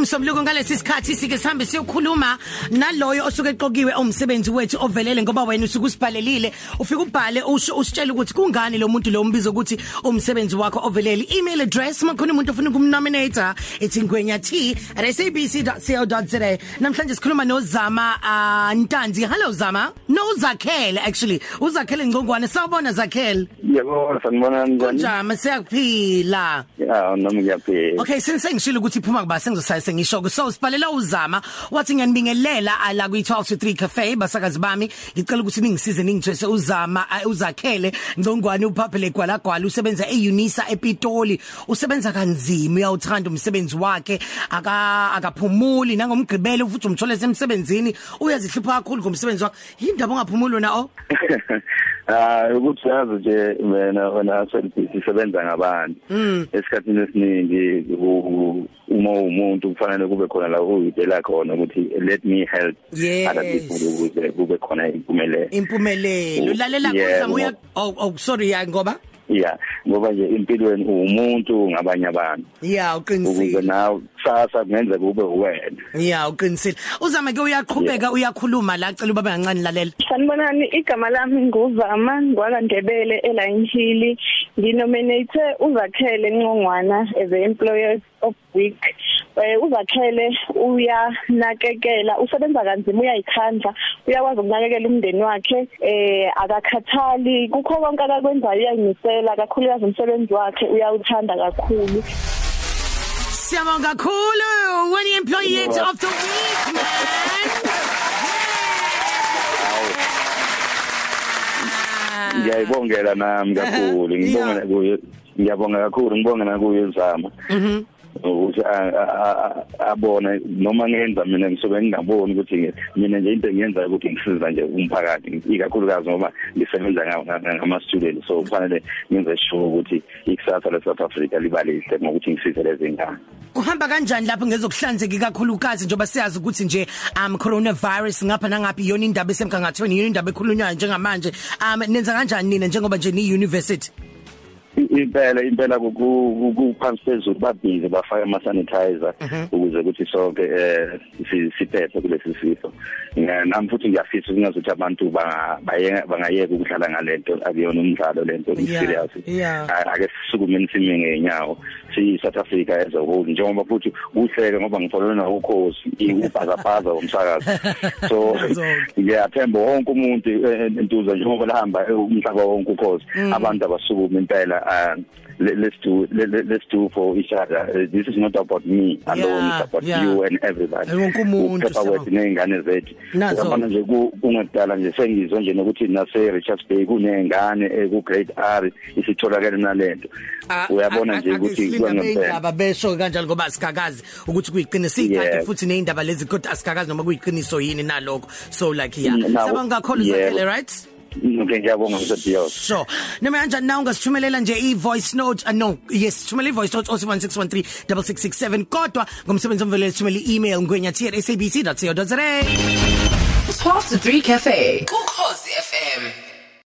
umsombuluko ngalesi sikhathi sike sihambe siyokhuluma naloyo osuke eqokiwe umsebenzi wethu ovelele ngoba wena usuke usibhalelile. Ufika ubhale usho usitshela ukuthi kungani lo muntu lo umbizo ukuthi umsebenzi wakho ovelele. Email address makhona umuntu ofuna ukumnominator ethi ngwenya t@sabc.co.za namhlanje sikhuluma nozama uh, Ntanzi. Hello zama. No zakhele actually. Uzakhele ngcongwane. Sawubona zakhele. Yebo, sanibona njani? njama siyaphila Ya, nami ngiyaphila. Okay since ngishilo ukuthi iphuma kuba sengizosaya sengisho so sibalela uzama. Wathi ngiyanibingelela ala kwi 12 to 3 cafe basakazi bami. Ngicela ukuthi ningisize ningithwese uzama uh, uzakhele. Ngcongwane uphaphele gwalagwala usebenza eUnisa ePitoli. Usebenza kanzima uyawuthanda umsebenzi wakhe. Aka akaphumuli. Nangomgqibelo futhi umthole semsebenzini uyazihlupha kakhulu ngomsebenzi wakhe. Yindaba ongaphumuli wena oh? Ah, ukuthi yazi nje wena wena sisebenza ngabantu. Esikhathini esiningi u- uma umuntu kufanele kube khona la uyidela khona ukuthi let me help Yes. other people ukuze kube khona impumelelo. impumelelo lalela Yeah, uzama uya ngoba- oh, oh sorry ya ngoba Yeah, ngoba nje impilweni umuntu ngabanye abantu. ya Ukuze uqinisile nawe sasa kungenzeka ube wena. ya uqinisile. Uzama ke uyaqhubeka uyakhuluma la cela ubaba kancane lalela. Sanibonani igama lami nguvama ngwakandebele eLine Hill. Nginominate uzakhele Ncongwana as a employer of week. Eh uzakhele uyanakekela usebenza kanzima uyayikhandla uyakwazi ukunakekela umndeni wakhe. Eh akakhathali kukho konke akakwenzayo uyayimisela kakhulukazi umsebenzi wakhe uyawuthanda kakhulu. Siyabonga kakhulu when employee of the week man. Ngiyayibongela nami kakhulu ngibonga kuye ngiyabonga kakhulu ngibonga nakuye uzama. Mhm. Ukuthi a- a- a- abone. Noma ngenza mina ngisobe ngingaboni ukuthi mina nje into engiyenza ukuthi ngisiza nje umphakathi ikakhulukazi ngoba ngisebenza ngama student so kufanele ngenze sure ukuthi ikusasa le South Africa libalihle ngokuthi ngisize lezi ngane. Kuhamba kanjani lapho ngezokuhlanzeka kakhulukazi njengoba siyazi ukuthi nje um coronavirus ngapha nangaphi yona indaba esemgangathweni yona indaba ekhulunywayo njengamanje. Um nenza kanjani nina njengoba nje ni university impela impela kuphansi phezulu babhizi bafaka ama sanitizer ukuze ukuthi sonke eh si- siphephe kulesi sifo. Nami futhi ngiyafisa ukuthi abantu bangayeka ukudlala ngalento akuyona umdlalo lento serious ake sisukume sime ngenyawo si South Africa as a whole njengoba futhi uhleke ngoba ngifollow na ukhosi ubhazabhaza umsakazo so Zonke. ngiyathemba wonke umuntu eh, entuza njengoba lahamba eh, umhlaba wonke ukhosi abantu abasukume impela uh, le- let's do le- le- let's do for each other Uh, this is not about me alone Yeah, it's about yeah. you and everybody Wonke umuntu, Ukuphepha siyabonga. kwethu nezingane zethu Nazo. uyabona nje ku- kungedala nje sengizwe nje nokuthi nase Richards Bay kunengane eh, ku grade R isitholakele nalento uyabona nje ukuthi kwangempela indaba besho kanjalo ngoba asikakazi ukuthi kuyiqiniso ikanti Yeah. futhi neindaba lezi kodwa asikakazi noma kuyiqiniso yini nalokho so like yeah Mm, now- sabonga kakhulu yeah. zakhele right okay ngiyabonga msebiyos Sure. Noma kanjani na ungasithumelela nje i-voice note uh, no yes thumela i-voice note 076136667 kodwa ngomsebenzi omvelele thumela i-email ngwenya@sabc.co.za 12 to 3 Cafe. Ukhozi FM.